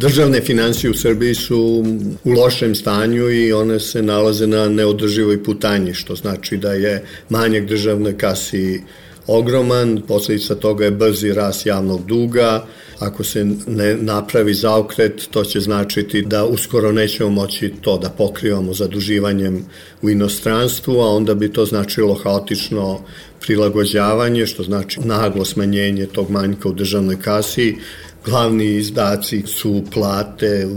Državne financije u Srbiji su u lošem stanju i one se nalaze na neodrživoj putanji, što znači da je manjak državne kasi ogroman, posledica toga je brzi rast javnog duga, ako se ne napravi zaokret, to će značiti da uskoro nećemo moći to da pokrivamo zaduživanjem u inostranstvu, a onda bi to značilo haotično prilagođavanje, što znači naglo smanjenje tog manjka u državnoj kasi, glavni izdaci su plate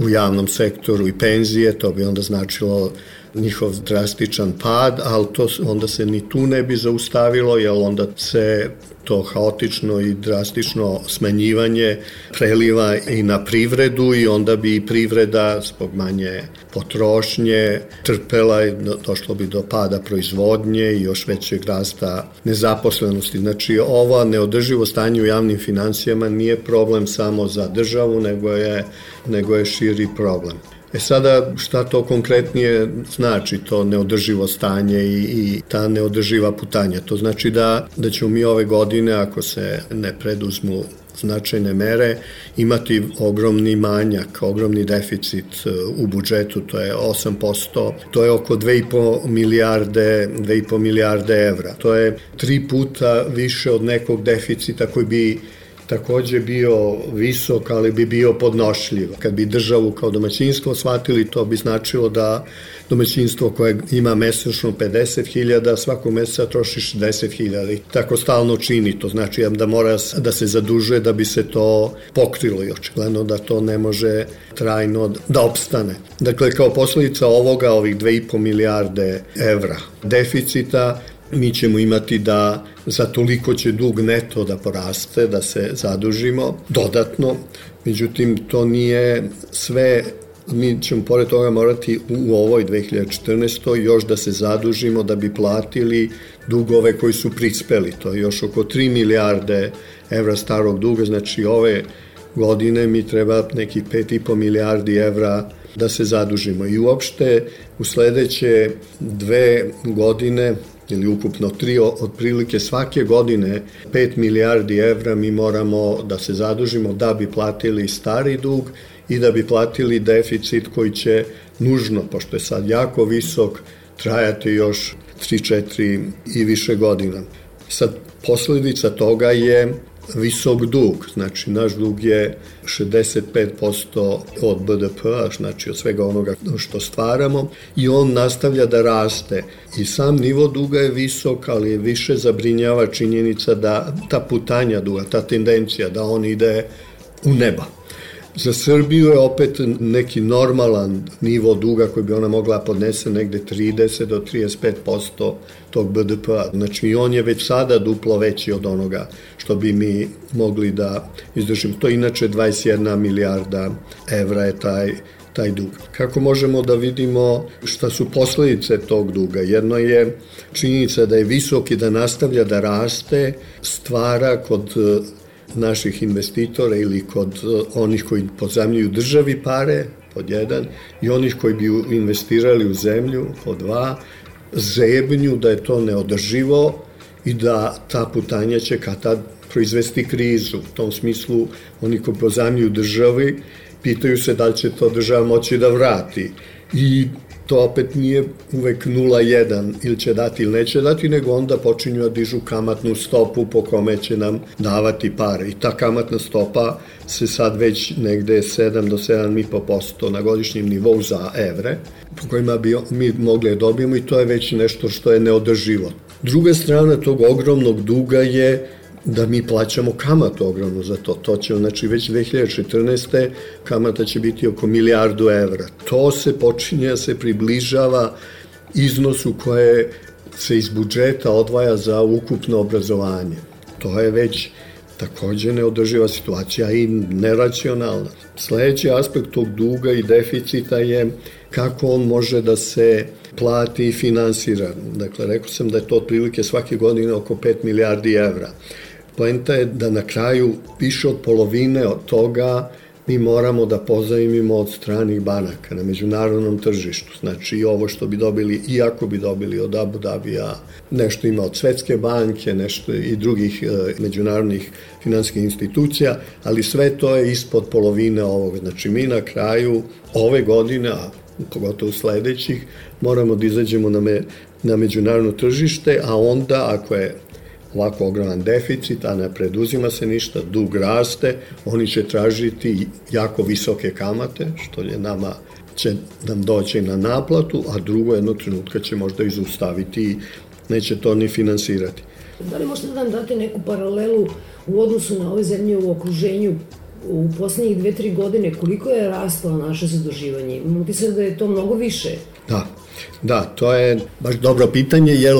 u javnom sektoru i penzije, to bi onda značilo njihov drastičan pad, ali to onda se ni tu ne bi zaustavilo, jer onda se to haotično i drastično smanjivanje preliva i na privredu i onda bi i privreda zbog manje potrošnje trpela i došlo bi do pada proizvodnje i još većeg rasta nezaposlenosti. Znači, ova neodrživo stanje u javnim financijama nije problem samo za državu, nego je, nego je širi problem. E sada, šta to konkretnije znači, to neodrživo stanje i, i ta neodrživa putanja? To znači da, da ćemo mi ove godine, ako se ne preduzmu značajne mere, imati ogromni manjak, ogromni deficit e, u budžetu, to je 8%, to je oko 2,5 milijarde, 2,5 milijarde evra. To je tri puta više od nekog deficita koji bi takođe bio visok, ali bi bio podnošljiv. Kad bi državu kao domaćinstvo shvatili, to bi značilo da domaćinstvo koje ima mesečno 50.000, svakog meseca troši 60.000 i tako stalno čini. To znači da mora da se zadužuje da bi se to pokrilo i očigledno da to ne može trajno da opstane. Dakle, kao posledica ovoga, ovih 2,5 milijarde evra deficita, mi ćemo imati da za toliko će dug neto da poraste, da se zadužimo dodatno, međutim to nije sve mi ćemo pored toga morati u ovoj 2014. još da se zadužimo da bi platili dugove koji su prispeli. To je još oko 3 milijarde evra starog duga, znači ove godine mi treba nekih 5,5 milijardi evra da se zadužimo. I uopšte u sledeće dve godine ili ukupno tri, otprilike svake godine 5 milijardi evra mi moramo da se zadužimo da bi platili stari dug i da bi platili deficit koji će nužno, pošto je sad jako visok, trajati još 3, 4 i više godina. Sad, posledica toga je visok dug, znači naš dug je 65% od BDP-a, znači od svega onoga što stvaramo i on nastavlja da raste i sam nivo duga je visok, ali više zabrinjava činjenica da ta putanja duga, ta tendencija da on ide u neba. Za Srbiju je opet neki normalan nivo duga koji bi ona mogla podnese negde 30 do 35% tog BDP-a. Znači on je već sada duplo veći od onoga što bi mi mogli da izdržimo. To je inače 21 milijarda evra je taj taj dug. Kako možemo da vidimo šta su posledice tog duga? Jedno je činjenica da je visok i da nastavlja da raste, stvara kod naših investitora ili kod eh, onih koji pozemljuju državi pare, pod jedan, i onih koji bi investirali u zemlju, pod dva, zebnju da je to neodrživo i da ta putanja će kad tad proizvesti krizu. U tom smislu, oni koji pozamljuju državi, pitaju se da li će to država moći da vrati. I to opet nije uvek 0,1 ili će dati ili neće dati, nego onda počinju da dižu kamatnu stopu po kome će nam davati pare. I ta kamatna stopa se sad već negde 7 do 7,5% na godišnjem nivou za evre, po kojima bi mi mogli da dobijemo i to je već nešto što je neodrživo. Druga strana tog ogromnog duga je da mi plaćamo kamatu ogromnu za to. To će, znači, već 2014. kamata će biti oko milijardu evra. To se počinje da se približava iznosu koje se iz budžeta odvaja za ukupno obrazovanje. To je već takođe neodrživa situacija i neracionalna. Sledeći aspekt tog duga i deficita je kako on može da se plati i finansira. Dakle, rekao sam da je to otprilike svake godine oko 5 milijardi evra. Poenta je da na kraju više od polovine od toga mi moramo da pozajmimo od stranih banaka na međunarodnom tržištu. Znači ovo što bi dobili, iako bi dobili od Abu Dhabija, nešto ima od Svetske banke, nešto i drugih e, međunarodnih finanskih institucija, ali sve to je ispod polovine ovoga. Znači mi na kraju ove godine, a pogotovo sledećih, moramo da izađemo na, me, na međunarodno tržište, a onda ako je ovako ogroman deficit, a ne preduzima se ništa, dug raste, oni će tražiti jako visoke kamate, što je nama će nam doći na naplatu, a drugo jedno trenutka će možda izustaviti i neće to ni finansirati. Da li možete da nam date neku paralelu u odnosu na ove zemlje u okruženju u poslednjih dve, tri godine, koliko je rastlo naše zaduživanje? Imam utisak da je to mnogo više. Da, da, to je baš dobro pitanje, jer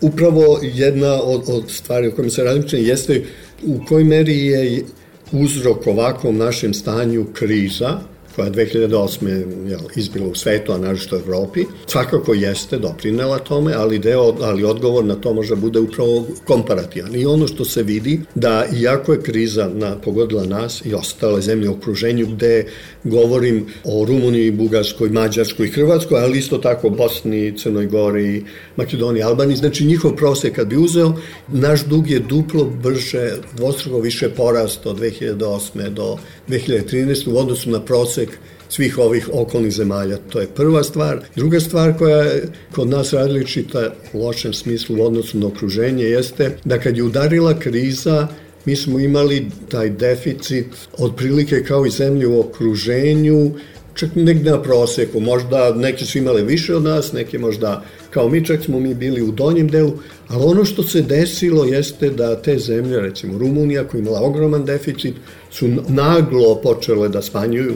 upravo jedna od, od stvari o kojima se različne jeste u kojoj meri je uzrok ovakvom našem stanju kriza, koja je 2008. Jel, izbila u svetu, a nažito u Evropi, svakako jeste doprinela tome, ali, deo, ali odgovor na to može bude upravo komparativan. I ono što se vidi, da iako je kriza na, pogodila nas i ostale zemlje u okruženju, gde govorim o Rumuniji, Bugarskoj, Mađarskoj i Hrvatskoj, ali isto tako Bosni, Crnoj Gori, Makedoniji, Albaniji, znači njihov prosek kad bi uzeo, naš dug je duplo brže, dvostruko više porast od 2008. do 2013. u odnosu na prosek svih ovih okolnih zemalja. To je prva stvar. Druga stvar koja je kod nas različita u lošem smislu u odnosu na okruženje jeste da kad je udarila kriza, mi smo imali taj deficit otprilike kao i zemlje u okruženju, čak negde na proseku, možda neki su imali više od nas, neki možda kao mi, čak smo mi bili u donjem delu, ali ono što se desilo jeste da te zemlje, recimo Rumunija koja imala ogroman deficit, su naglo počele da smanjuju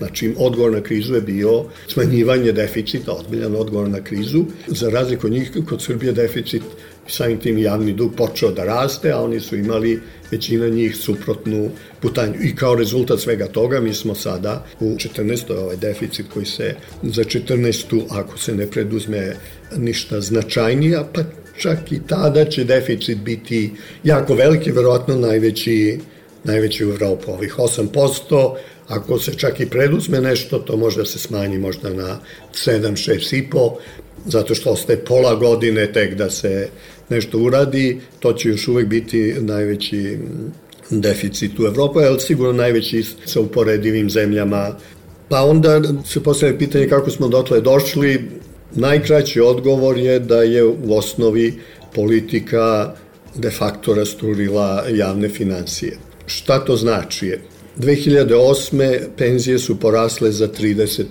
Znači, odgovor na krizu je bio smanjivanje deficita, odbiljan odgovor na krizu. Za razliku od njih, kod Srbije deficit samim tim javni dug počeo da raste, a oni su imali većina njih suprotnu putanju. I kao rezultat svega toga mi smo sada u 14. ovaj deficit koji se za 14. ako se ne preduzme ništa značajnija, pa čak i tada će deficit biti jako veliki, verovatno najveći najveći u Evropu, ovih 8%, ako se čak i preduzme nešto, to može da se smanji možda na 7, 6,5, zato što ostaje pola godine tek da se nešto uradi, to će još uvek biti najveći deficit u Evropi, ali sigurno najveći sa uporedivim zemljama. Pa onda se postavlja pitanje kako smo dotle došli. Najkraći odgovor je da je u osnovi politika de facto rasturila javne financije. Šta to znači? 2008. penzije su porasle za 30%.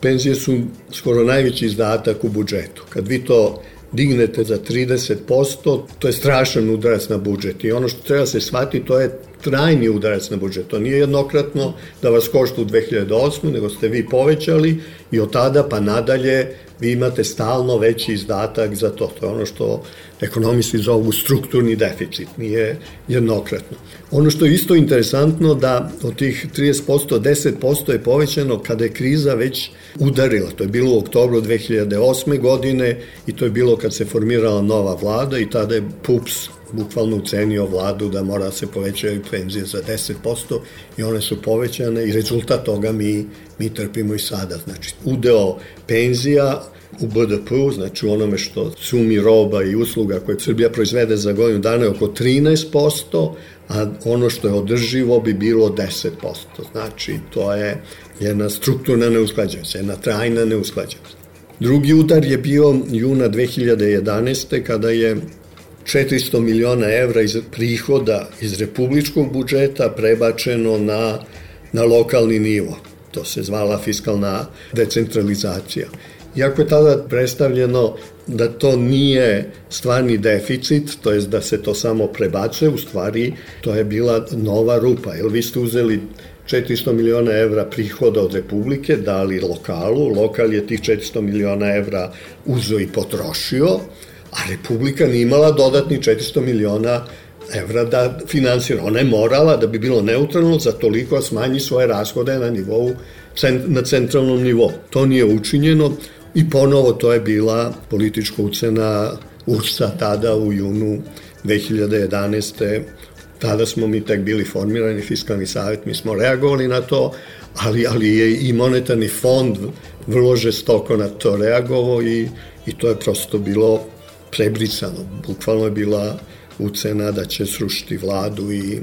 Penzije su skoro najveći izdatak u budžetu. Kad vi to dignete za 30%, to je strašan udarac na budžet. I ono što treba se shvati, to je trajni udarac na budžet. To nije jednokratno da vas košta u 2008. nego ste vi povećali i od tada pa nadalje vi imate stalno veći izdatak za to. To je ono što ekonomisti zovu strukturni deficit, nije jednokratno. Ono što je isto interesantno da od tih 30%, 10% je povećano kada je kriza već udarila. To je bilo u oktobru 2008. godine i to je bilo kad se formirala nova vlada i tada je PUPS bukvalno ucenio vladu da mora da se povećaju penzije za 10% i one su povećane i rezultat toga mi, mi trpimo i sada. Znači, udeo penzija u BDP-u, znači u onome što sumi roba i usluga koje Srbija proizvede za godinu dana je oko 13%, a ono što je održivo bi bilo 10%. Znači, to je jedna strukturna neusklađenost, jedna trajna neusklađenost. Drugi udar je bio juna 2011. kada je 400 miliona evra iz prihoda iz republičkog budžeta prebačeno na, na lokalni nivo. To se zvala fiskalna decentralizacija. Iako je tada predstavljeno da to nije stvarni deficit, to je da se to samo prebacuje, u stvari to je bila nova rupa, jer vi ste uzeli 400 miliona evra prihoda od Republike, dali lokalu, lokal je tih 400 miliona evra uzo i potrošio, a Republika nije imala dodatni 400 miliona evra da finansira. Ona je morala da bi bilo neutralno za toliko da smanji svoje rashode na nivou na centralnom nivou. To nije učinjeno i ponovo to je bila politička ucena URSA tada u junu 2011. tada smo mi tek bili formirani, fiskalni savjet, mi smo reagovali na to, ali, ali je i monetarni fond vrlo žestoko na to reagovao i, i to je prosto bilo prebrisano. Bukvalno je bila ucena da će srušiti vladu i,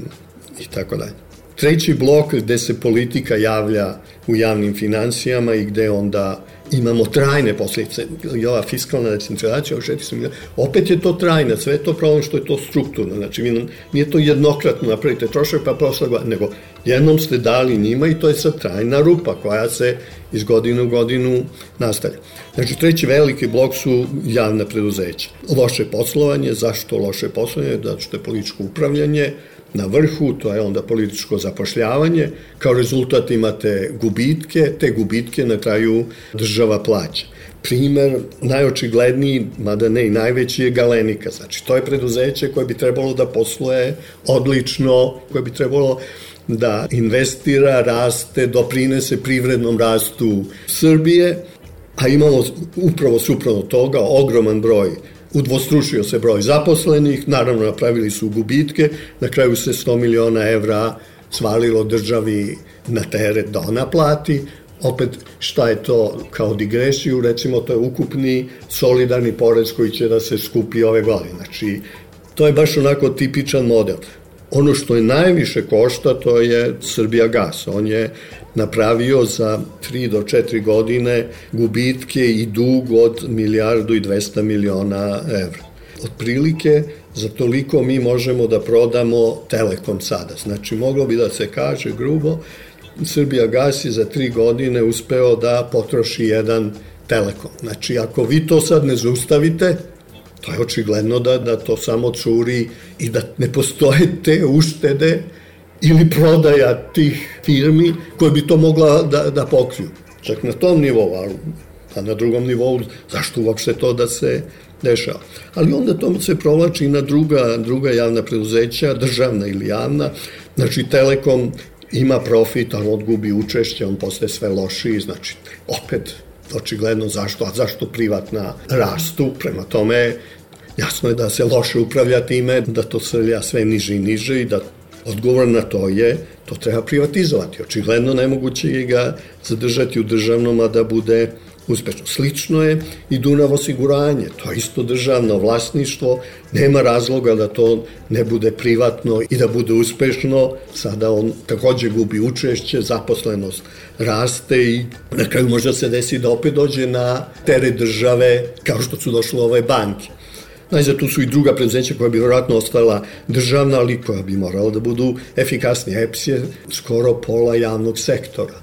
i tako dalje. Treći blok gde se politika javlja u javnim financijama i gde onda imamo trajne posljedice. I ova fiskalna decentralizacija, opet je to trajna, sve je to problem što je to strukturno. Znači, nije to jednokratno napravite trošak pa godina, nego jednom ste dali njima i to je sad trajna rupa koja se iz godine u godinu nastavlja. Znači, treći veliki blok su javna preduzeća. Loše poslovanje, zašto loše poslovanje? Zato što je političko upravljanje, na vrhu, to je onda političko zapošljavanje, kao rezultat imate gubitke, te gubitke na kraju država plaća. Primer najočigledniji, mada ne i najveći, je Galenika. Znači, to je preduzeće koje bi trebalo da posluje odlično, koje bi trebalo da investira, raste, doprinese privrednom rastu Srbije, a imamo upravo suprotno toga ogroman broj udvostručio se broj zaposlenih, naravno napravili su gubitke, na kraju se 100 miliona evra svalilo državi na teret da ona plati, opet šta je to kao digresiju, recimo to je ukupni solidarni porez koji će da se skupi ove godine. Znači, to je baš onako tipičan model. Ono što je najviše košta, to je Srbija gas. On je napravio za 3 do 4 godine gubitke i dug od milijardu i 200 miliona evra. Otprilike za toliko mi možemo da prodamo Telekom sada. Znači, moglo bi da se kaže grubo, Srbija gas je za 3 godine uspeo da potroši jedan Telekom. Znači, ako vi to sad ne zaustavite, to je očigledno da, da to samo curi i da ne postoje te uštede ili prodaja tih firmi koje bi to mogla da, da pokriju. Čak na tom nivou, ali a na drugom nivou, zašto uopšte to da se dešava. Ali onda to se provlači na druga, druga javna preduzeća, državna ili javna. Znači, Telekom ima profit, ali odgubi učešće, on postaje sve lošiji, znači, opet, očigledno zašto, a zašto privatna rastu, prema tome, jasno je da se loše upravlja time, da to srlja sve niže i niže i da Odgovor na to je, to treba privatizovati. Očigledno nemoguće je ga zadržati u državnom, a da bude uspešno. Slično je i Dunav osiguranje, to je isto državno vlasništvo, nema razloga da to ne bude privatno i da bude uspešno, sada on takođe gubi učešće, zaposlenost raste i na kraju možda se desi da opet dođe na tere države kao što su došle ove banke. Znači, tu su i druga preduzeća koja bi vjerojatno ostala državna, ali koja bi morala da budu efikasnije. EPS je skoro pola javnog sektora.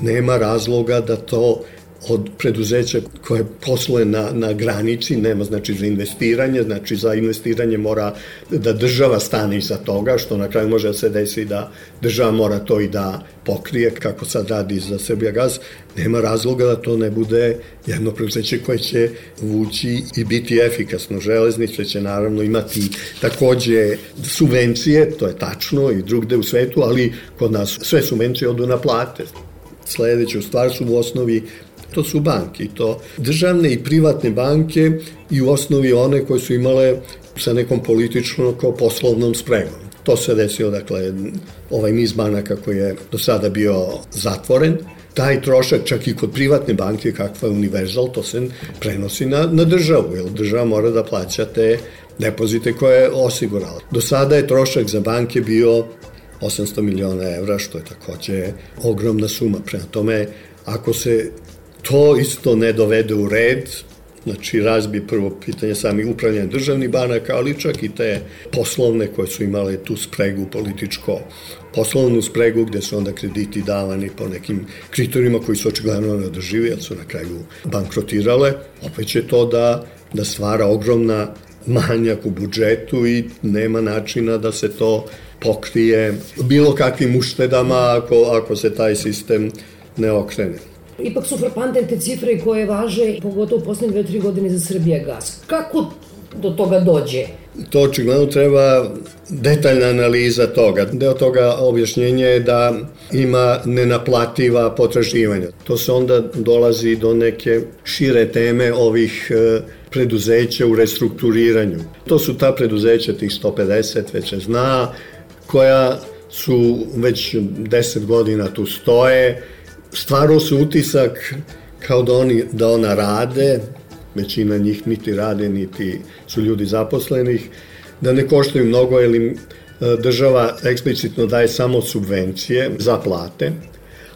Nema razloga da to od preduzeća koje posluje na, na granici, nema znači za investiranje, znači za investiranje mora da država stane iza toga, što na kraju može da se desi da država mora to i da pokrije, kako sad radi za Srbija gaz, nema razloga da to ne bude jedno preduzeće koje će vući i biti efikasno. Železnice će naravno imati takođe subvencije, to je tačno i drugde u svetu, ali kod nas sve subvencije odu na plate. Sledeću stvar su u osnovi to su banke i to državne i privatne banke i u osnovi one koje su imale sa nekom političnom kao poslovnom spremom. To se desilo, dakle, ovaj niz banaka koji je do sada bio zatvoren, taj trošak čak i kod privatne banke kakva je Universal, to se prenosi na, na državu, jer država mora da plaća te depozite koje je osigurala. Do sada je trošak za banke bio 800 miliona evra, što je takođe ogromna suma. Prema tome, ako se to isto ne dovede u red, znači razbi prvo pitanje sami upravljanja državnih banaka, ali čak i te poslovne koje su imale tu spregu političko poslovnu spregu gde su onda krediti davani po nekim kriterijima koji su očigledno neodrživi, jer su na kraju bankrotirale, opet će to da, da stvara ogromna manjak u budžetu i nema načina da se to pokrije bilo kakvim uštedama ako, ako se taj sistem ne okrene. Ipak su frapantne cifre koje važe, pogotovo u poslednje dve, tri godine za Srbija gas. Kako do toga dođe? To očigledno treba detaljna analiza toga. Deo toga objašnjenje je da ima nenaplativa potraživanja. To se onda dolazi do neke šire teme ovih e, preduzeća u restrukturiranju. To su ta preduzeća, tih 150, već zna, koja su već 10 godina tu stoje, stvarao se utisak kao da, oni, da ona rade, većina njih niti rade, niti su ljudi zaposlenih, da ne koštaju mnogo, jer im e, država eksplicitno daje samo subvencije za plate,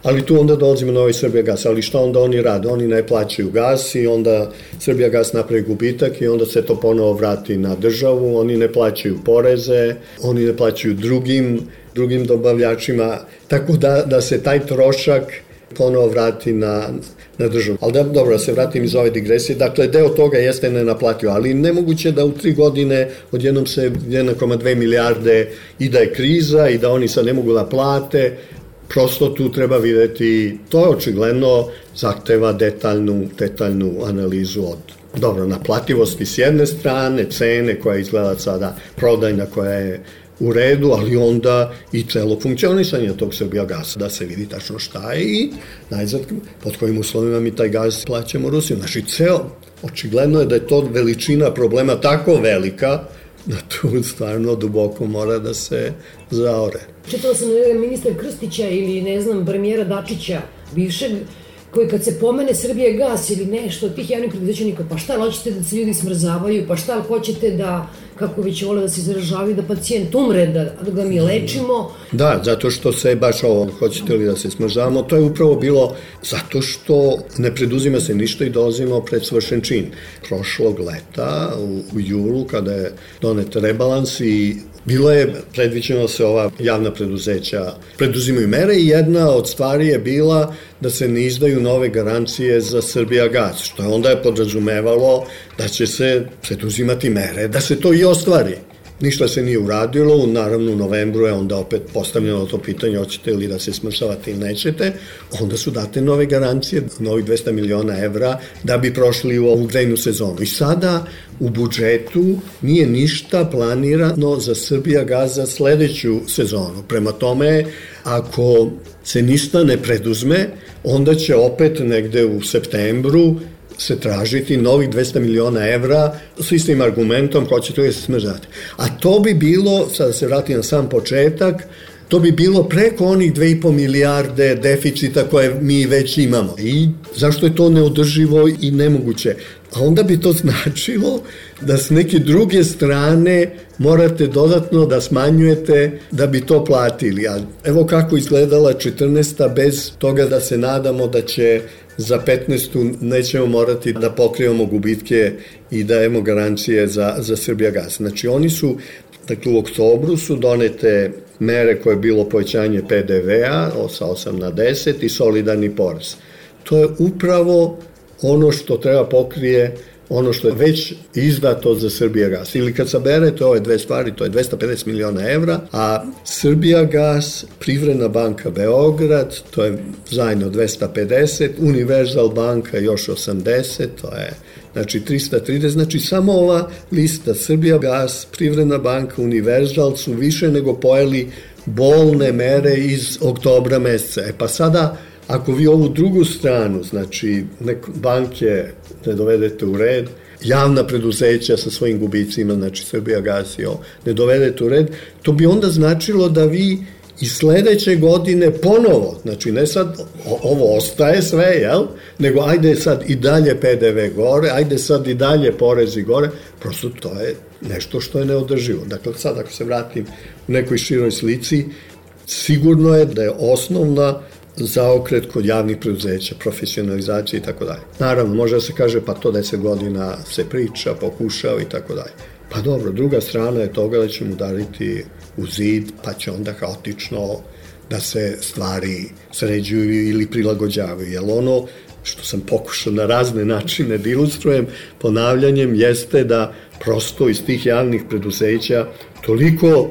ali tu onda dolazimo na ovaj Srbija gas, ali šta onda oni rade? Oni ne plaćaju gas i onda Srbija gas napravi gubitak i onda se to ponovo vrati na državu, oni ne plaćaju poreze, oni ne plaćaju drugim, drugim dobavljačima, tako da, da se taj trošak ponovo vrati na, na državu. Ali da, dobro, da se vratim iz ove digresije. Dakle, deo toga jeste nenaplatio, ali nemoguće da u tri godine odjednom se 1,2 milijarde i da je kriza i da oni sad ne mogu da plate, prosto tu treba videti, to je očigledno zahteva detaljnu, detaljnu analizu od dobro, naplativosti s jedne strane, cene koja izgleda sada prodajna koja je u redu, ali onda i celo funkcionisanje tog Srbija gasa, da se vidi tačno šta je i najzad pod kojim uslovima mi taj gaz plaćamo Rusiju. Znači, ceo, očigledno je da je to veličina problema tako velika da tu stvarno duboko mora da se zaore. Čitala sam ministar Krstića ili ne znam premijera Dačića, bivšeg, koji kad se pomene Srbije gas ili nešto od tih javnih preduzeća niko, pa šta hoćete da se ljudi smrzavaju, pa šta hoćete da, kako vi će vole da se izražavaju, da pacijent umre, da, da ga mi lečimo. Da, zato što se baš ovo, hoćete li da se smrzavamo, to je upravo bilo zato što ne preduzima se ništa i dolazimo pred svršen čin. Prošlog leta, u, u julu, kada je donet rebalans i Bilo je predviđeno se ova javna preduzeća preduzimaju mere i jedna od stvari je bila da se ne izdaju nove garancije za Srbija gaz, što je onda je podrazumevalo da će se preduzimati mere, da se to i ostvari. Ništa se nije uradilo, naravno u novembru je onda opet postavljeno to pitanje hoćete li da se smršavate ili nećete, onda su date nove garancije, novih 200 miliona evra da bi prošli u ovu grejnu sezonu. I sada u budžetu nije ništa planirano za Srbija gaz za sledeću sezonu. Prema tome, ako se ništa ne preduzme, onda će opet negde u septembru se tražiti novih 200 miliona evra s istim argumentom hoćete li se smrzati. A to bi bilo, sad da se vratim na sam početak, to bi bilo preko onih 2,5 milijarde deficita koje mi već imamo. I zašto je to neodrživo i nemoguće? A onda bi to značilo da s neke druge strane morate dodatno da smanjujete da bi to platili. A evo kako izgledala 14. bez toga da se nadamo da će za 15. nećemo morati da pokrivamo gubitke i dajemo garancije za, za Srbija gas. Znači oni su, dakle u oktobru su donete mere koje je bilo povećanje PDV-a sa 8 na 10 i solidarni porez. To je upravo ono što treba pokrije ono što je već izdato za Srbija gas. Ili kad saberete ove dve stvari, to je 250 miliona evra, a Srbija gas, Privredna banka Beograd, to je zajedno 250, Universal banka još 80, to je znači 330, znači samo ova lista Srbija gas, Privredna banka, Universal su više nego pojeli bolne mere iz oktobra meseca. E pa sada Ako vi ovu drugu stranu, znači nek banke ne dovedete u red, javna preduzeća sa svojim gubicima, znači Srbija Gasio, ne dovedete u red, to bi onda značilo da vi i sledeće godine ponovo, znači ne sad ovo ostaje sve, jel? Nego ajde sad i dalje PDV gore, ajde sad i dalje porezi gore, prosto to je nešto što je neodrživo. Dakle, sad ako se vratim u nekoj široj slici, sigurno je da je osnovna zaokret kod javnih preduzeća, profesionalizacije i tako dalje. Naravno, može da se kaže pa to 10 godina se priča, pokušava i tako dalje. Pa dobro, druga strana je toga da ćemo udariti u zid, pa će onda haotično da se stvari sređuju ili prilagođavaju. Jer ono što sam pokušao na razne načine da ilustrujem ponavljanjem jeste da prosto iz tih javnih preduzeća toliko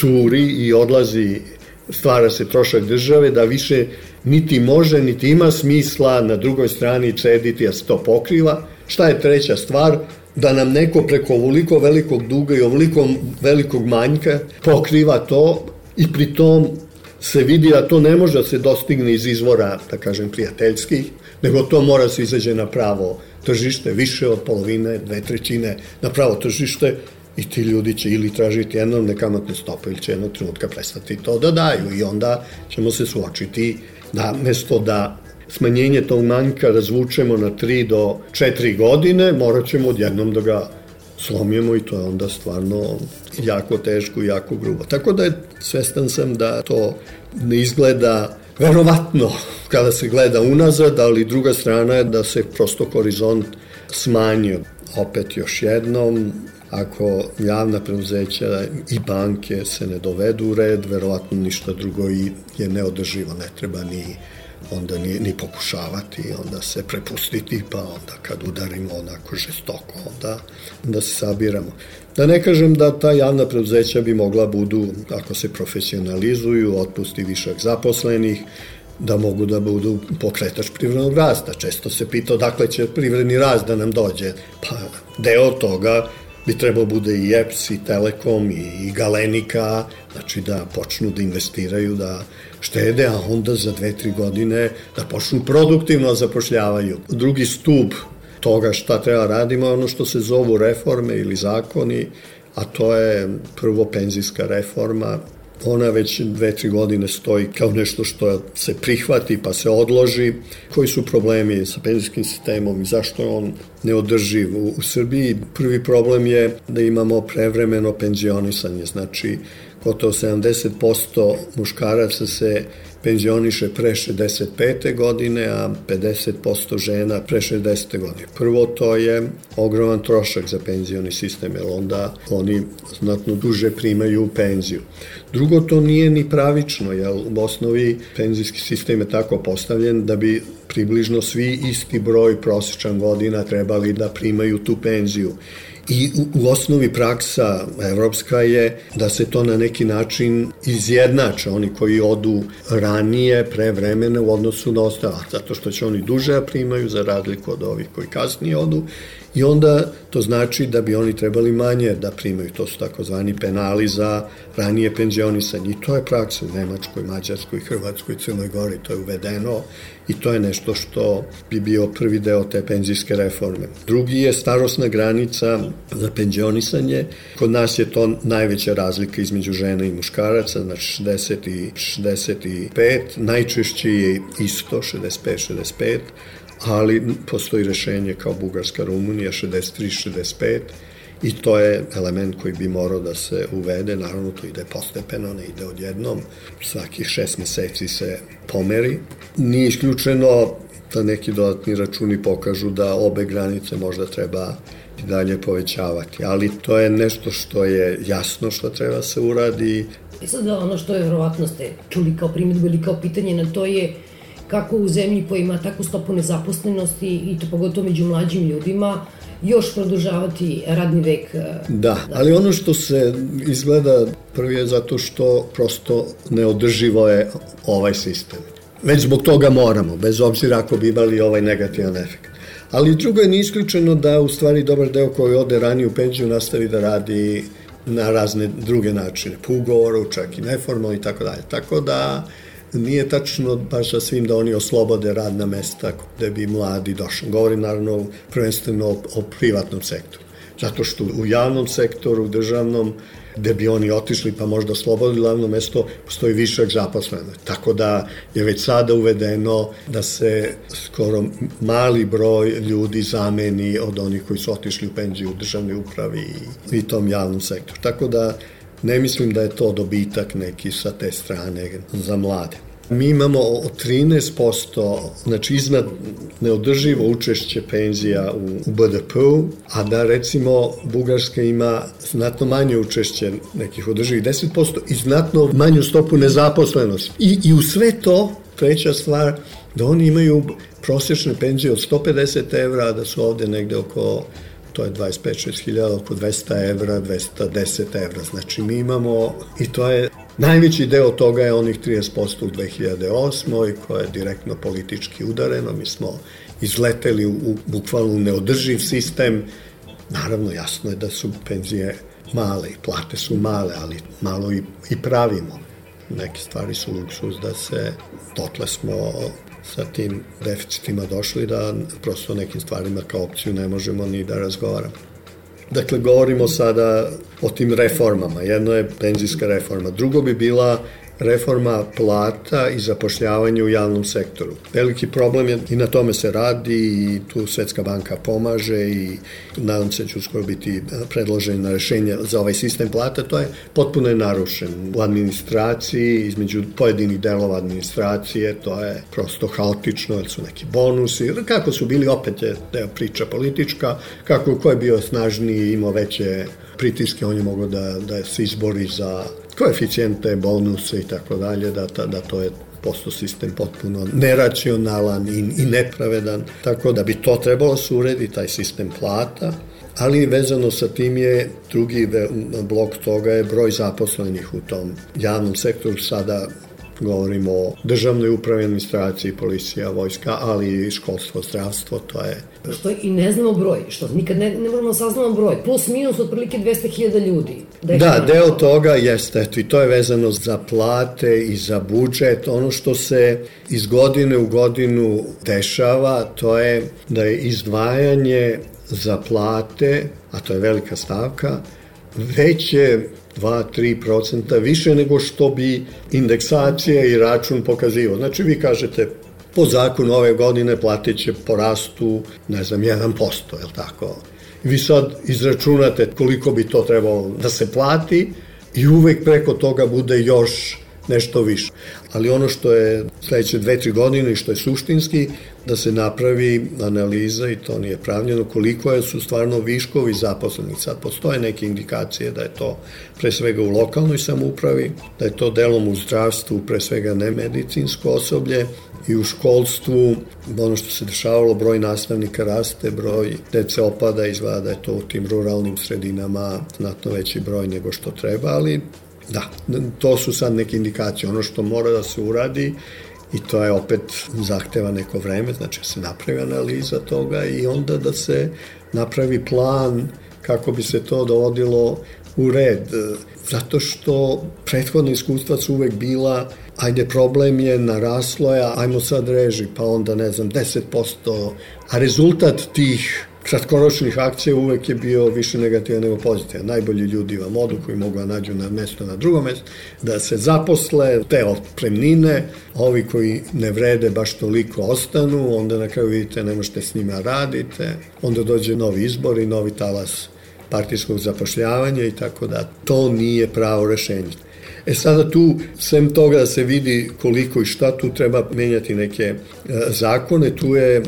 curi i odlazi stvara se trošak države, da više niti može, niti ima smisla na drugoj strani cediti, a se to pokriva. Šta je treća stvar? Da nam neko preko ovoliko velikog duga i ovoliko velikog manjka pokriva to i pri tom se vidi da to ne može da se dostigne iz izvora, da kažem, prijateljskih, nego to mora se izađe na pravo tržište, više od polovine, dve trećine na pravo tržište, i ti ljudi će ili tražiti enormne kamatne stope ili će jednog trenutka prestati to da daju i onda ćemo se suočiti da mesto da smanjenje tog manjka razvučemo na 3 do 4 godine, morat ćemo odjednom da ga slomimo i to je onda stvarno jako teško i jako grubo. Tako da je svestan sam da to ne izgleda verovatno kada se gleda unazad, ali druga strana je da se prosto horizont smanjio. Opet još jednom, ako javna preduzeća i banke se ne dovedu u red, verovatno ništa drugo i je neodrživo, ne treba ni onda ni, ni pokušavati, onda se prepustiti, pa onda kad udarimo onako žestoko, onda, onda se sabiramo. Da ne kažem da ta javna preduzeća bi mogla budu, ako se profesionalizuju, otpusti višak zaposlenih, da mogu da budu pokretač privrednog rasta. Često se pita odakle će privredni rast da nam dođe. Pa deo toga bi trebao bude i EPS, i Telekom, i, i Galenika, znači da počnu da investiraju, da štede, a onda za dve, tri godine da počnu produktivno da zapošljavaju. Drugi stup toga šta treba radimo je ono što se zovu reforme ili zakoni, a to je prvo penzijska reforma, ona već dve, tri godine stoji kao nešto što se prihvati pa se odloži. Koji su problemi sa penzijskim sistemom i zašto je on neodrživ u, u Srbiji? Prvi problem je da imamo prevremeno penzionisanje, znači gotovo 70% muškaraca se penzioniše pre 65. godine, a 50% žena pre 60. godine. Prvo, to je ogroman trošak za penzioni sistem, jer onda oni znatno duže primaju penziju. Drugo, to nije ni pravično, jer u osnovi penzijski sistem je tako postavljen da bi približno svi isti broj prosječan godina trebali da primaju tu penziju I u, u osnovi praksa evropska je da se to na neki način izjednače, oni koji odu ranije, pre vremena u odnosu na ostala, zato što će oni duže primaju za razliku od ovih koji kasnije odu i onda to znači da bi oni trebali manje da primaju, to su takozvani penali za ranije penzionisanje i to je praksa u Nemačkoj, Mađarskoj, Hrvatskoj, Crnoj Gori, to je uvedeno i to je nešto što bi bio prvi deo te penzijske reforme. Drugi je starosna granica za penzionisanje. Kod nas je to najveća razlika između žena i muškaraca, znači 60 i 65, najčešće je isto 65-65, ali postoji rešenje kao Bugarska, Rumunija 63-65 i to je element koji bi morao da se uvede, naravno to ide postepeno, ne ide odjednom, svakih šest meseci se pomeri. Nije isključeno da neki dodatni računi pokažu da obe granice možda treba i dalje povećavati, ali to je nešto što je jasno što treba se uradi. I e sad ono što je verovatno ste čuli kao primjedbu ili kao pitanje na to je kako u zemlji koja ima takvu stopu nezaposlenosti i to pogotovo među mlađim ljudima, još produžavati radni vek. E, da, ali ono što se izgleda prvi je zato što prosto neodrživo je ovaj sistem. Već zbog toga moramo, bez obzira ako bi imali ovaj negativan efekt. Ali drugo je nisključeno da u stvari dobar deo koji ode ranije u penziju nastavi da radi na razne druge načine, po ugovoru, čak i neformalno i tako dalje. Tako da nije tačno baš sa svim da oni oslobode radna mesta gde bi mladi došli. Govorim naravno prvenstveno o, o privatnom sektoru. Zato što u javnom sektoru, u državnom, gde bi oni otišli pa možda oslobodili glavno mesto, postoji višak zaposleno. Tako da je već sada uvedeno da se skoro mali broj ljudi zameni od onih koji su otišli u penziju u državnoj upravi i tom javnom sektoru. Tako da Ne mislim da je to dobitak neki sa te strane za mlade. Mi imamo 13%, znači iznad neodrživo učešće penzija u, BDP-u, a da recimo Bugarska ima znatno manje učešće nekih održivih 10% i znatno manju stopu nezaposlenosti. I, I u sve to, treća stvar, da oni imaju prosječne penzije od 150 evra, da su ovde negde oko to je 25-6 hiljada, oko 200 evra, 210 evra. Znači mi imamo, i to je, najveći deo toga je onih 30% u 2008. koje je direktno politički udareno. Mi smo izleteli u, u bukvalno neodrživ sistem. Naravno, jasno je da su penzije male i plate su male, ali malo i, i pravimo. Neke stvari su luksuz da se, dotle smo sa tim deficitima došli da prosto nekim stvarima kao opciju ne možemo ni da razgovaramo. Dakle, govorimo sada o tim reformama. Jedno je penzijska reforma. Drugo bi bila reforma plata i zapošljavanja u javnom sektoru. Veliki problem je i na tome se radi i tu Svetska banka pomaže i nadam se da će uskoro biti predloženo rešenje za ovaj sistem plata. To je potpuno je narušen u administraciji, između pojedinih delova administracije, to je prosto haotično, jer su neki bonusi, kako su bili opet je deo priča politička, kako ko je bio snažniji, imao veće pritiske, on je mogao da, da se izbori za koeficijente, bonuse i tako dalje, da, da to je posto sistem potpuno neracionalan i, i nepravedan, tako da bi to trebalo se uredi, taj sistem plata, ali vezano sa tim je drugi blok toga je broj zaposlenih u tom javnom sektoru. Sada govorimo o državnoj upravi, administraciji, policija, vojska, ali i školstvo, zdravstvo, to je... Što i ne znamo broj, što nikad ne, ne moramo da saznamo broj, plus minus otprilike 200.000 ljudi. Da, da deo toga jeste, eto, i to je vezano za plate i za budžet. Ono što se iz godine u godinu dešava, to je da je izdvajanje za plate, a to je velika stavka, veće 2-3% više nego što bi indeksacija i račun pokazivo. Znači vi kažete po zakonu ove godine platit će porastu, ne znam, 1%, je li tako? Vi sad izračunate koliko bi to trebalo da se plati i uvek preko toga bude još nešto više. Ali ono što je sledeće dve, tri godine i što je suštinski, da se napravi analiza i to nije pravljeno koliko je su stvarno viškovi zaposlenih. Sad postoje neke indikacije da je to pre svega u lokalnoj samoupravi, da je to delom u zdravstvu, pre svega nemedicinsko osoblje, i u školstvu, ono što se dešavalo, broj nastavnika raste, broj dece opada, izgleda da je to u tim ruralnim sredinama znatno veći broj nego što treba, ali da, to su sad neke indikacije. Ono što mora da se uradi i to je opet zahteva neko vreme, znači da se napravi analiza toga i onda da se napravi plan kako bi se to dovodilo u red. Zato što prethodna iskustva su uvek bila ajde problem je naraslo je, ajmo sad reži, pa onda ne znam 10%, a rezultat tih kratkoročnih akcija uvek je bio više negativan nego pozitivan. Najbolji ljudi vam odu koji mogu da nađu na mesto na drugom mestu, da se zaposle, te otpremnine, ovi koji ne vrede baš toliko ostanu, onda na kraju vidite ne možete s njima radite, onda dođe novi izbor i novi talas partijskog zapošljavanja i tako da. To nije pravo rešenje. E sada tu, sem toga da se vidi koliko i šta tu treba menjati neke e, zakone, tu je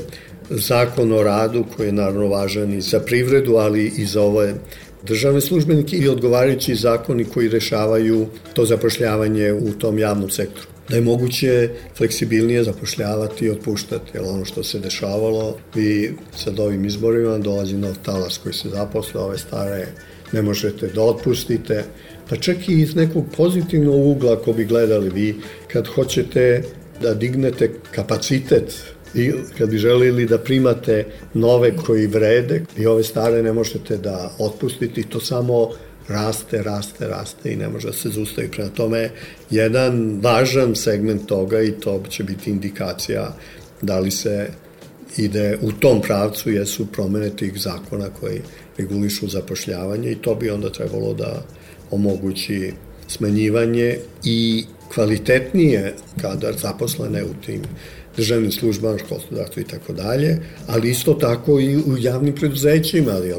zakon o radu koji je naravno važan i za privredu, ali i za ove državne službenike i odgovarajući zakoni koji rešavaju to zapošljavanje u tom javnom sektoru. Da je moguće fleksibilnije zapošljavati i otpuštati, jer ono što se dešavalo, vi sad ovim izborima dolazi nov talas koji se zaposle, ove stare ne možete da otpustite, pa čak i iz nekog pozitivnog ugla ako bi gledali vi, kad hoćete da dignete kapacitet i kad bi želili da primate nove koji vrede i ove stare ne možete da otpustite to samo raste, raste, raste i ne može da se zustavi. Prema tome, jedan važan segment toga i to će biti indikacija da li se ide u tom pravcu jesu promene tih zakona koji regulišu zapošljavanje i to bi onda trebalo da omogući smanjivanje i kvalitetnije kadar zaposlene u tim državnim službama, školstvo, dakle i tako dalje, ali isto tako i u javnim preduzećima, ali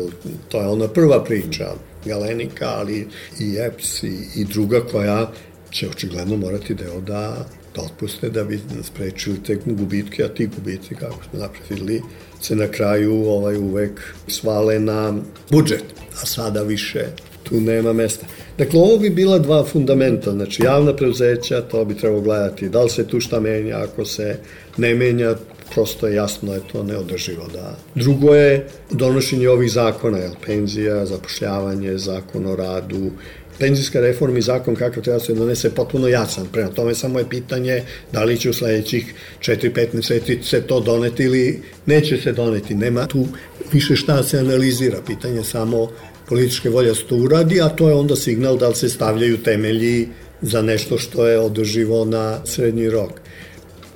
to je ona prva priča, Galenika, ali i EPS i, i druga koja će očigledno morati deo da, da otpuste da bi sprečili te gubitke, a ti gubitci, kako smo napravili, se na kraju ovaj uvek svale na budžet, a sada više tu nema mesta. Dakle, ovo bi bila dva fundamenta, znači javna preuzeća, to bi trebalo gledati da li se tu šta menja, ako se ne menja, prosto je jasno da je to neodrživo. Da. Drugo je donošenje ovih zakona, jel, penzija, zapošljavanje, zakon o radu, penzijska reforma i zakon kakav treba se donese potpuno jasan. Prema tome samo je pitanje da li će u sledećih 4-5 meseci se to doneti ili neće se doneti. Nema tu više šta se analizira. Pitanje samo političke volje da se to uradi, a to je onda signal da li se stavljaju temelji za nešto što je održivo na srednji rok.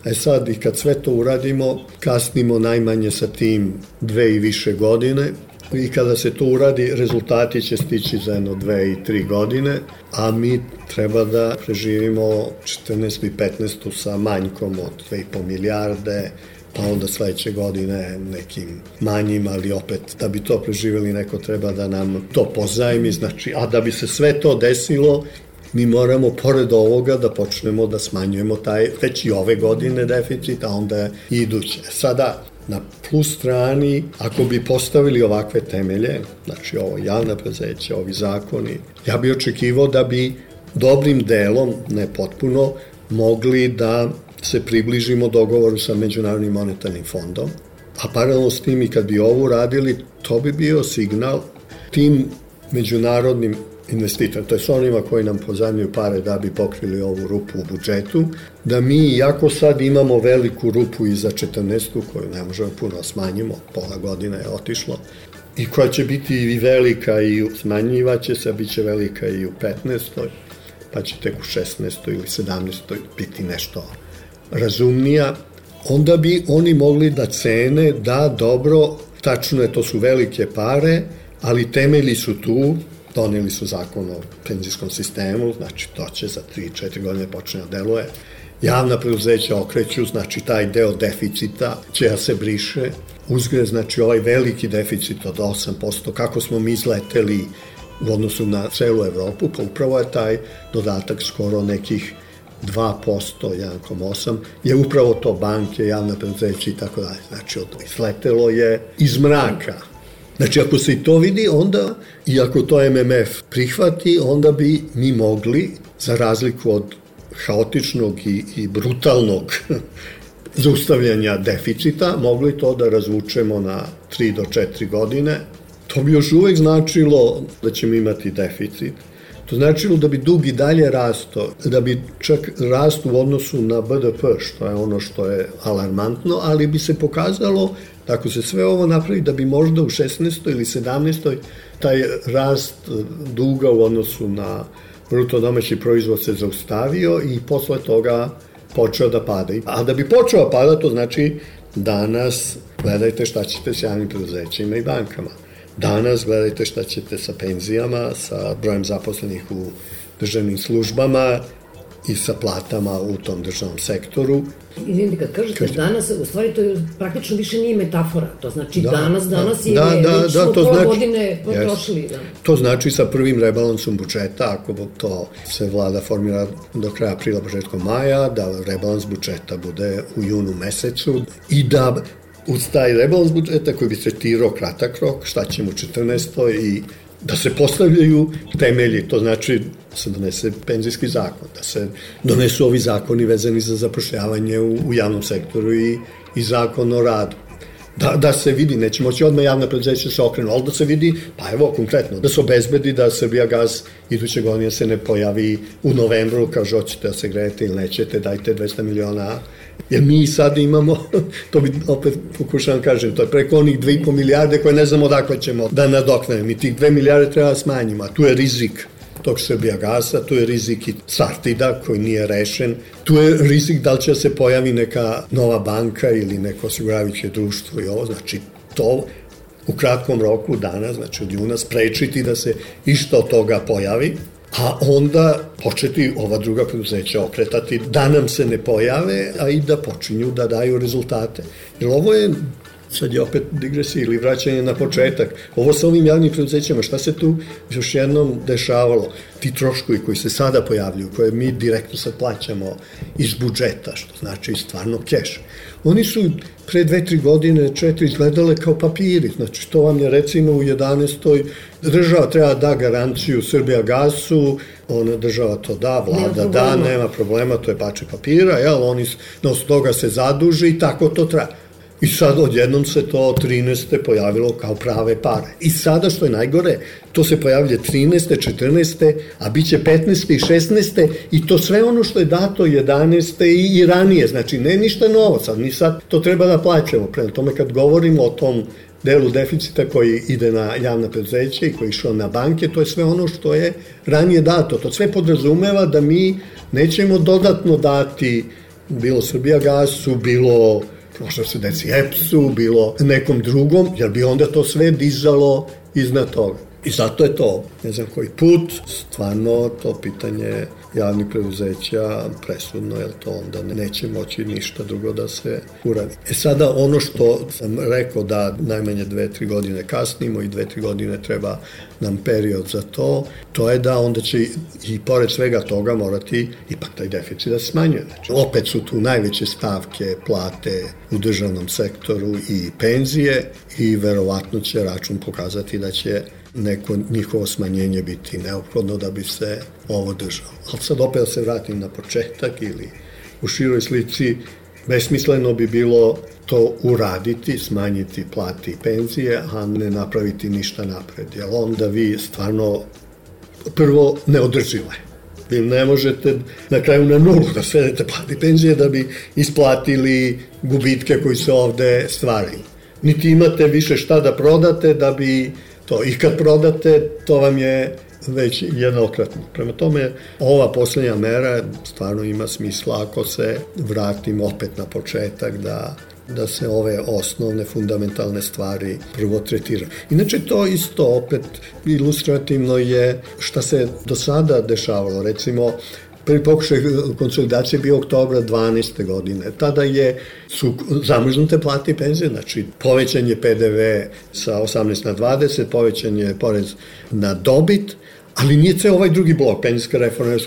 E sad, i kad sve to uradimo, kasnimo najmanje sa tim dve i više godine, i kada se to uradi, rezultati će stići za jedno dve i tri godine, a mi treba da preživimo 14. i 15. sa manjkom od 2,5 milijarde, pa onda sledeće godine nekim manjim, ali opet da bi to preživjeli neko treba da nam to pozajmi, znači, a da bi se sve to desilo, mi moramo pored ovoga da počnemo da smanjujemo taj već i ove godine deficit, a onda iduće. Sada, na plus strani, ako bi postavili ovakve temelje, znači ovo javna prezeća, ovi zakoni, ja bi očekivao da bi dobrim delom, ne potpuno, mogli da se približimo dogovoru sa Međunarodnim monetarnim fondom, a paralelno s tim i kad bi ovo radili, to bi bio signal tim međunarodnim investitora, to je s onima koji nam pozajmljuju pare da bi pokrili ovu rupu u budžetu, da mi, iako sad imamo veliku rupu i za 14. koju ne možemo puno smanjimo, pola godina je otišlo, i koja će biti i velika i smanjivaće se, bit će velika i u 15. pa će tek u 16. ili 17. biti nešto razumnija, onda bi oni mogli da cene da dobro, tačno je, to su velike pare, ali temelji su tu, doneli su zakon o penzijskom sistemu, znači to će za 3-4 godine počne da deluje. Javna preduzeća okreću, znači taj deo deficita će da se briše. Uzgre, znači ovaj veliki deficit od 8%, kako smo mi izleteli u odnosu na celu Evropu, pa upravo je taj dodatak skoro nekih 2%, 1,8%, je upravo to banke, javna preduzeća i tako dalje. Znači, izletelo je iz mraka. Znači, ako se i to vidi, onda, i ako to MMF prihvati, onda bi mi mogli, za razliku od haotičnog i, i brutalnog zaustavljanja deficita, mogli to da razvučemo na 3 do 4 godine. To bi još uvek značilo da ćemo imati deficit, To značilo da bi dug i dalje rasto, da bi čak rast u odnosu na BDP, što je ono što je alarmantno, ali bi se pokazalo da ako se sve ovo napravi, da bi možda u 16. ili 17. taj rast duga u odnosu na bruto domaći proizvod se zaustavio i posle toga počeo da pada. A da bi počeo da pada, to znači danas gledajte šta ćete s javnim preduzećima i bankama. Danas gledajte šta ćete sa penzijama, sa brojem zaposlenih u državnim službama i sa platama u tom državnom sektoru. Izvinite, kad kažete Kaži. danas, u stvari to je, praktično više nije metafora. To znači da, danas, danas da, je da, već da, to pola znači, godine potrošili. Da. To znači sa prvim rebalansom budžeta, ako to se vlada formira do kraja aprila, početkom maja, da rebalans budžeta bude u junu mesecu i da uz taj rebalans budžeta koji bi se tirao kratak rok, šta ćemo u 14. i da se postavljaju temelji, to znači da se donese penzijski zakon, da se donesu ovi zakoni vezani za zapošljavanje u, u javnom sektoru i, i zakon o radu. Da, da se vidi, neće moći odmah javna preduzeća da se okrenu, ali da se vidi, pa evo konkretno, da se obezbedi da Srbija gaz iduće godine se ne pojavi u novembru, kaže hoćete da se grejete ili nećete, dajte 200 miliona Jer mi sad imamo, to bi opet pokušavam da kažem, to je preko onih 2,5 milijarde koje ne znamo odakle ćemo da nadoknemo. I tih 2 milijarde treba da smanjimo, a tu je rizik tog Srbija gasa, tu je rizik i Sartida koji nije rešen, tu je rizik da li će da se pojavi neka nova banka ili neko osiguraviće društvo i ovo, znači to u kratkom roku dana, znači od juna, sprečiti da se išta od toga pojavi, a onda početi ova druga preduzeća okretati da nam se ne pojave, a i da počinju da daju rezultate. Jer ovo je sad je opet digresija ili vraćanje na početak. Ovo sa ovim javnim preduzećima, šta se tu još jednom dešavalo? Ti troškovi koji se sada pojavljuju, koje mi direktno sad plaćamo iz budžeta, što znači stvarno keš. Oni su pre dve, tri godine, četiri izgledale kao papiri. Znači, to vam je recimo u 11. država treba da garanciju Srbija gasu, ona država to da, vlada nema da, nema problema, to je pače papira, jel, oni na toga se zaduže i tako to traje. I sad odjednom se to 13. pojavilo kao prave pare. I sada što je najgore, to se pojavlja 13. 14. a bit će 15. i 16. i to sve ono što je dato 11. i, i ranije. Znači, ne ništa novo sad, mi sad to treba da plaćamo. Prema tome kad govorimo o tom delu deficita koji ide na javna preduzeća i koji išao na banke, to je sve ono što je ranije dato. To sve podrazumeva da mi nećemo dodatno dati bilo Srbija gasu, bilo možda se desi EPS-u, bilo nekom drugom, jer bi onda to sve dizalo iznad toga. I zato je to, ne znam koji put, stvarno to pitanje javnih preduzeća presudno, jer to onda neće moći ništa drugo da se uradi. E sada ono što sam rekao da najmanje dve, tri godine kasnimo i dve, tri godine treba nam period za to, to je da onda će i pored svega toga morati ipak taj deficit da se smanjuje. Znači, opet su tu najveće stavke plate u državnom sektoru i penzije i verovatno će račun pokazati da će neko njihovo smanjenje biti neophodno da bi se ovo držalo. Ali sad opet da se vratim na početak ili u široj slici, besmisleno bi bilo to uraditi, smanjiti plati i penzije, a ne napraviti ništa napred. Jer onda vi stvarno prvo neodrživo je. Vi ne možete na kraju na nulu da svedete plati penzije da bi isplatili gubitke koji se ovde stvaraju. Niti imate više šta da prodate da bi to. I kad prodate, to vam je već jednokratno. Prema tome, ova poslednja mera stvarno ima smisla ako se vratimo opet na početak da da se ove osnovne fundamentalne stvari prvo tretiraju. Inače to isto opet ilustrativno je šta se do sada dešavalo. Recimo, Prvi pokušaj konsolidacije bio oktobra 12. godine. Tada je, su zamrznute plate i penzije, znači povećan je PDV sa 18 na 20, povećan je porez na dobit, ali nije ceo ovaj drugi blok, penzijska reforma,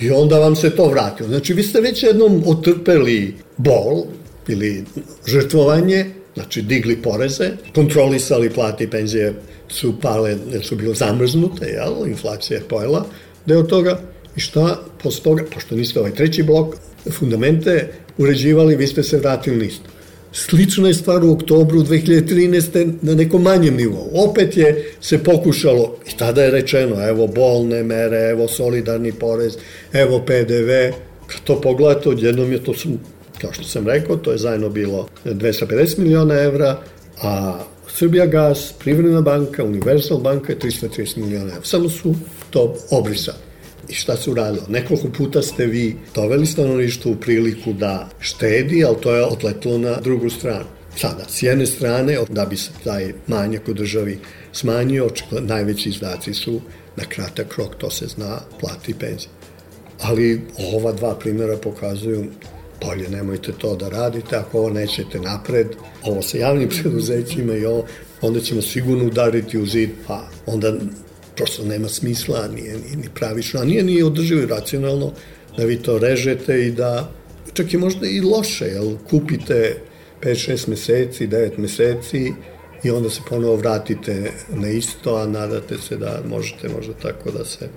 I onda vam se to vratilo. Znači, vi ste već jednom otrpeli bol ili žrtvovanje, znači digli poreze, kontrolisali plate i penzije su pale, jer su bile zamrznute, jel? inflacija je pojela deo toga, I šta posle toga, pošto niste ovaj treći blok, fundamente uređivali, vi ste se vratili listu. Slična je stvar u oktobru 2013. na nekom manjem nivou. Opet je se pokušalo, i tada je rečeno, evo bolne mere, evo solidarni porez, evo PDV. Kad to pogledate, odjednom je to, kao što sam rekao, to je zajedno bilo 250 miliona evra, a Srbija gas, Privredna banka, Universal banka je 330 miliona evra. Samo su to obrisali. I šta se uradilo? Nekoliko puta ste vi doveli stanovništvo u priliku da štedi, ali to je otletilo na drugu stranu. Sada, s jedne strane, da bi se taj manjak u državi smanjio, najveći izdaci su na kratak rok, to se zna, plati penzije. Ali ova dva primjera pokazuju bolje nemojte to da radite, ako ovo nećete napred, ovo sa javnim preduzećima i ovo, onda ćemo sigurno udariti u zid, pa onda prosto nema smisla, nije ni, pravično, a nije ni održivo i racionalno da vi to režete i da, čak i možda i loše, jel, kupite 5-6 meseci, 9 meseci i onda se ponovo vratite na isto, a nadate se da možete možda tako da se...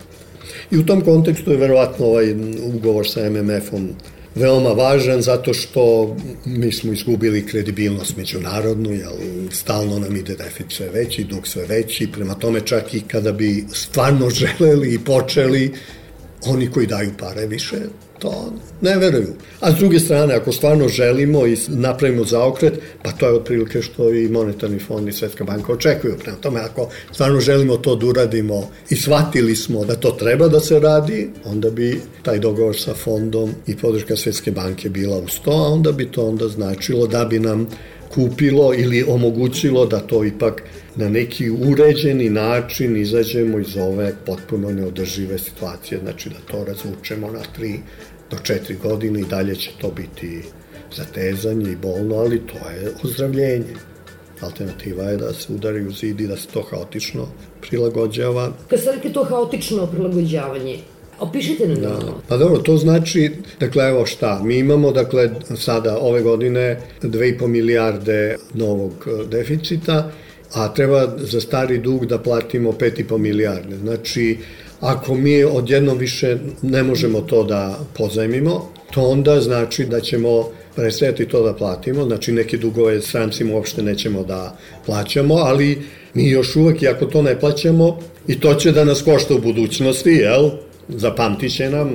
I u tom kontekstu je verovatno ovaj ugovor sa MMF-om veoma važan zato što mi smo izgubili kredibilnost međunarodnu, jel, stalno nam ide deficit sve veći, dug sve veći, prema tome čak i kada bi stvarno želeli i počeli, oni koji daju pare više to ne veruju. A s druge strane, ako stvarno želimo i napravimo zaokret, pa to je otprilike što i Monetarni fond i Svetska banka očekuju. Prema tome, ako stvarno želimo to da uradimo i shvatili smo da to treba da se radi, onda bi taj dogovor sa fondom i podrška Svetske banke bila uz to, a onda bi to onda značilo da bi nam kupilo ili omogućilo da to ipak na neki uređeni način izađemo iz ove potpuno neodržive situacije, znači da to razvučemo na tri do četiri godine i dalje će to biti zatezanje i bolno, ali to je ozdravljenje. Alternativa je da se udari u zid i da se to haotično prilagođava. Kad ste rekli to haotično prilagođavanje, Opišite nam da. Pa dobro, to znači, dakle, evo šta, mi imamo, dakle, sada ove godine 2,5 milijarde novog deficita, a treba za stari dug da platimo 5,5 milijarde. Znači, ako mi odjednom više ne možemo to da pozajmimo, to onda znači da ćemo prestajati to da platimo, znači neke dugove strancima uopšte nećemo da plaćamo, ali mi još uvek, ako to ne plaćamo, i to će da nas košta u budućnosti, jel? Zapamtit će nam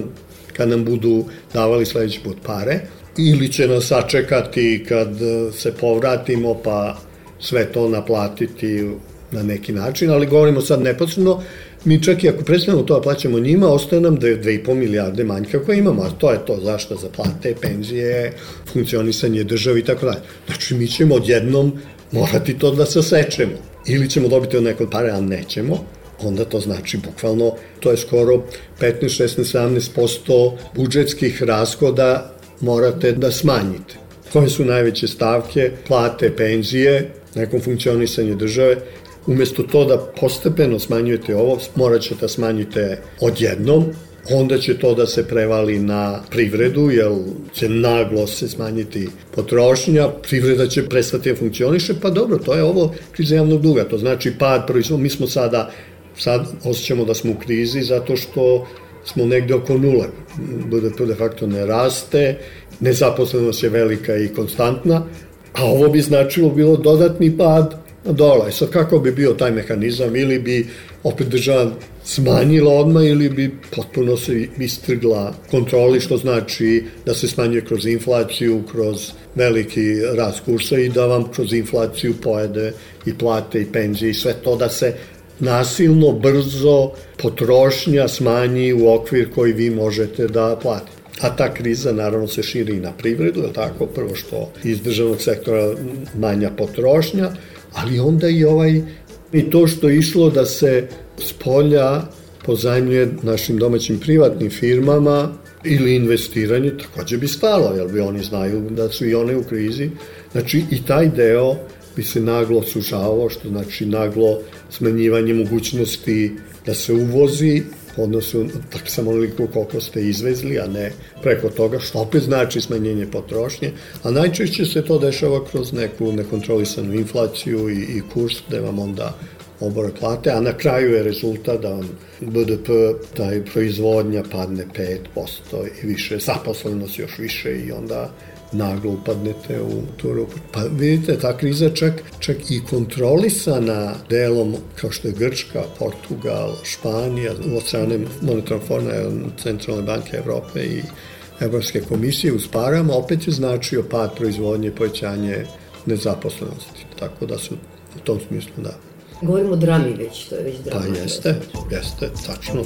kad nam budu davali sledeći put pare, ili će nas sačekati kad se povratimo pa sve to naplatiti na neki način, ali govorimo sad neposredno, mi čak i ako prestanemo to da plaćamo njima, ostaje nam da je 2,5 milijarde manjka koje imamo, a to je to zašto za plate, penzije, funkcionisanje države i tako dalje. Znači, mi ćemo odjednom morati to da sasečemo. Ili ćemo dobiti od nekog pare, a nećemo, onda to znači bukvalno, to je skoro 15, 16, 17% budžetskih rashoda morate da smanjite. Koje su najveće stavke? Plate, penzije, nekom funkcionisanju države. Umesto to da postepeno smanjujete ovo, morat ćete da smanjite odjednom, onda će to da se prevali na privredu, jer će naglo se smanjiti potrošnja, privreda će prestati da funkcioniše, pa dobro, to je ovo kriza javnog duga, to znači pad proizvod, mi smo sada, sad osjećamo da smo u krizi zato što smo negde oko nula. BDP de facto ne raste, nezaposlenost je velika i konstantna, a ovo bi značilo bilo dodatni pad dole. Sad kako bi bio taj mehanizam ili bi opet država smanjila odmah ili bi potpuno se istrgla kontroli, što znači da se smanjuje kroz inflaciju, kroz veliki rast kursa i da vam kroz inflaciju pojede i plate i penzije i sve to da se nasilno, brzo potrošnja smanji u okvir koji vi možete da platite. A ta kriza naravno se širi i na privredu, je tako? Prvo što iz državnog sektora manja potrošnja, ali onda i ovaj i to što je išlo da se s polja pozajmljuje našim domaćim privatnim firmama ili investiranje, takođe bi stalo, jer bi oni znaju da su i one u krizi. Znači i taj deo bi se naglo sužavao, što znači naglo smanjivanje mogućnosti da se uvozi, odnosu tako samo onoliko koliko ste izvezli, a ne preko toga, što opet znači smanjenje potrošnje, a najčešće se to dešava kroz neku nekontrolisanu inflaciju i, i kurs gde vam onda obore plate, a na kraju je rezultat da vam BDP, taj proizvodnja padne 5% i više, zaposlenost još više i onda naglo upadnete u tu rupu. Pa vidite, ta kriza čak, čak i kontrolisana delom kao što je Grčka, Portugal, Španija, od strane monetarnog forma Centralne banke Evrope i Evropske komisije uz parama, opet je značio pad proizvodnje i povećanje nezaposlenosti. Tako da su u tom smislu da. Govorimo o drami već, to je već drama. Pa jeste, jeste, tačno.